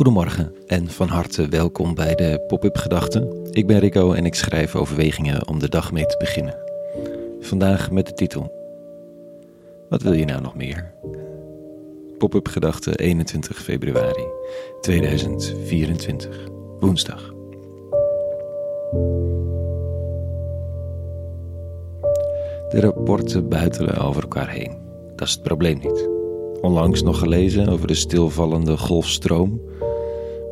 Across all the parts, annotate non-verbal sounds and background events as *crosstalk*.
Goedemorgen en van harte welkom bij de Pop-up Gedachten. Ik ben Rico en ik schrijf overwegingen om de dag mee te beginnen. Vandaag met de titel: Wat wil je nou nog meer? Pop-up Gedachten 21 februari 2024, woensdag. De rapporten buitelen over elkaar heen. Dat is het probleem niet. Onlangs nog gelezen over de stilvallende golfstroom.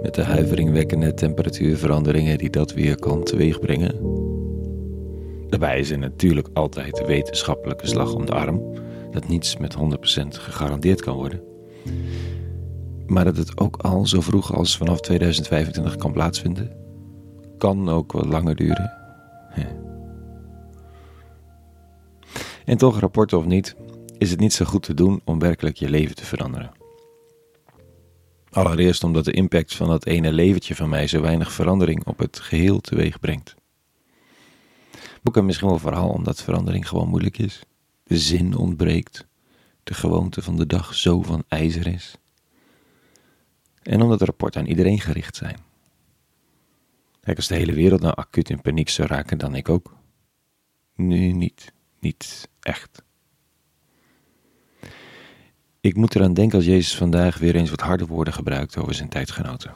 Met de huiveringwekkende temperatuurveranderingen die dat weer kan teweegbrengen. Daarbij is er natuurlijk altijd de wetenschappelijke slag om de arm. Dat niets met 100% gegarandeerd kan worden. Maar dat het ook al zo vroeg als vanaf 2025 kan plaatsvinden, kan ook wat langer duren. En toch, rapporten of niet, is het niet zo goed te doen om werkelijk je leven te veranderen. Allereerst omdat de impact van dat ene leventje van mij zo weinig verandering op het geheel teweeg brengt. Boeken misschien wel vooral omdat verandering gewoon moeilijk is. De zin ontbreekt. De gewoonte van de dag zo van ijzer is. En omdat rapporten aan iedereen gericht zijn. Kijk, als de hele wereld nou acuut in paniek zou raken, dan ik ook. Nu niet. Niet echt. Ik moet eraan denken als Jezus vandaag weer eens wat harde woorden gebruikt over zijn tijdgenoten.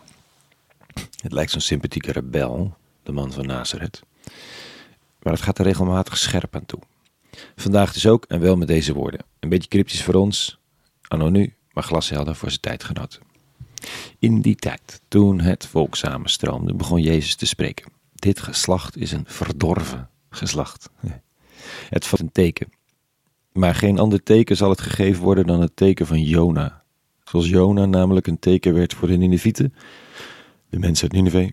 Het lijkt zo'n sympathieke rebel, de man van Nazareth. Maar het gaat er regelmatig scherp aan toe. Vandaag dus ook en wel met deze woorden. Een beetje cryptisch voor ons, anno nu, maar glashelder voor zijn tijdgenoten. In die tijd, toen het volk samenstroomde, begon Jezus te spreken. Dit geslacht is een verdorven geslacht. *laughs* Het valt een teken maar geen ander teken zal het gegeven worden dan het teken van Jona. Zoals Jona namelijk een teken werd voor de Ninevieten, de mensen uit Nineveh,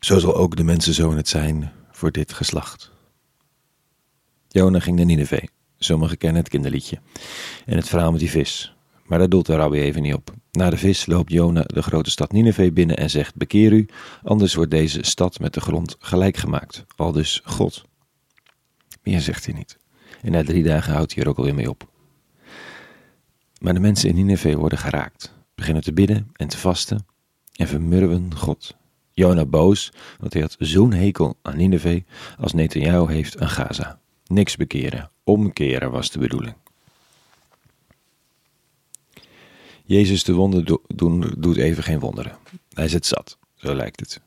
zo zal ook de mensenzoon het zijn voor dit geslacht. Jona ging naar Nineveh. Sommigen kennen het kinderliedje. En het verhaal met die vis. Maar daar doelt de rabbi even niet op. Na de vis loopt Jona de grote stad Nineveh binnen en zegt: Bekeer u, anders wordt deze stad met de grond gelijk gemaakt. Al dus God. Meer zegt hij niet. En na drie dagen houdt hij er ook alweer mee op. Maar de mensen in Nineveh worden geraakt, beginnen te bidden en te vasten en vermurwen God. Jona boos, want hij had zo'n hekel aan Nineveh als Netanyahu heeft aan Gaza. Niks bekeren, omkeren was de bedoeling. Jezus de wonder doen doet even geen wonderen. Hij zit zat, zo lijkt het.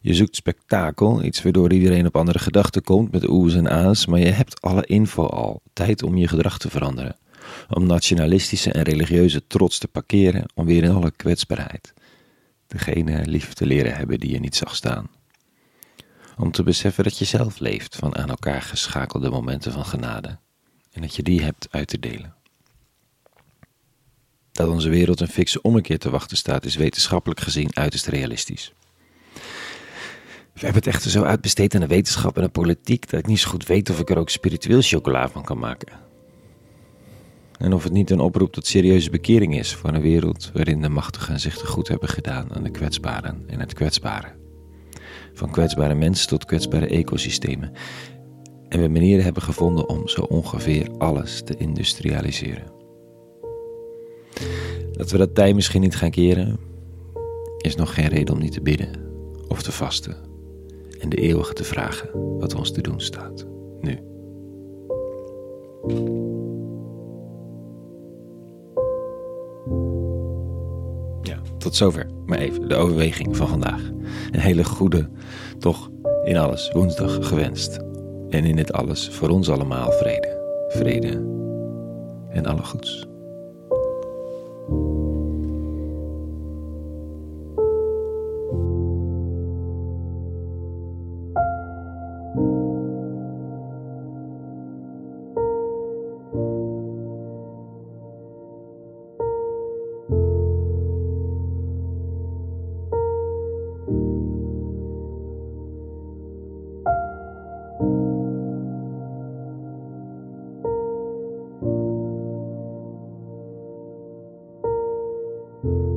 Je zoekt spektakel, iets waardoor iedereen op andere gedachten komt met oes en a's, maar je hebt alle info al. Tijd om je gedrag te veranderen. Om nationalistische en religieuze trots te parkeren, om weer in alle kwetsbaarheid. Degene lief te leren hebben die je niet zag staan. Om te beseffen dat je zelf leeft van aan elkaar geschakelde momenten van genade. En dat je die hebt uit te delen. Dat onze wereld een fikse ommekeer te wachten staat, is wetenschappelijk gezien uiterst realistisch. We hebben het echter zo uitbesteed aan de wetenschap en de politiek dat ik niet zo goed weet of ik er ook spiritueel chocola van kan maken. En of het niet een oproep tot serieuze bekering is voor een wereld waarin de machtigen zich te goed hebben gedaan aan de kwetsbaren en het kwetsbare. Van kwetsbare mensen tot kwetsbare ecosystemen. En we manieren hebben gevonden om zo ongeveer alles te industrialiseren. Dat we dat tij misschien niet gaan keren, is nog geen reden om niet te bidden of te vasten en de eeuwige te vragen wat ons te doen staat, nu. Ja, tot zover. Maar even de overweging van vandaag. Een hele goede, toch in alles woensdag gewenst. En in dit alles voor ons allemaal vrede. Vrede en alle goeds. You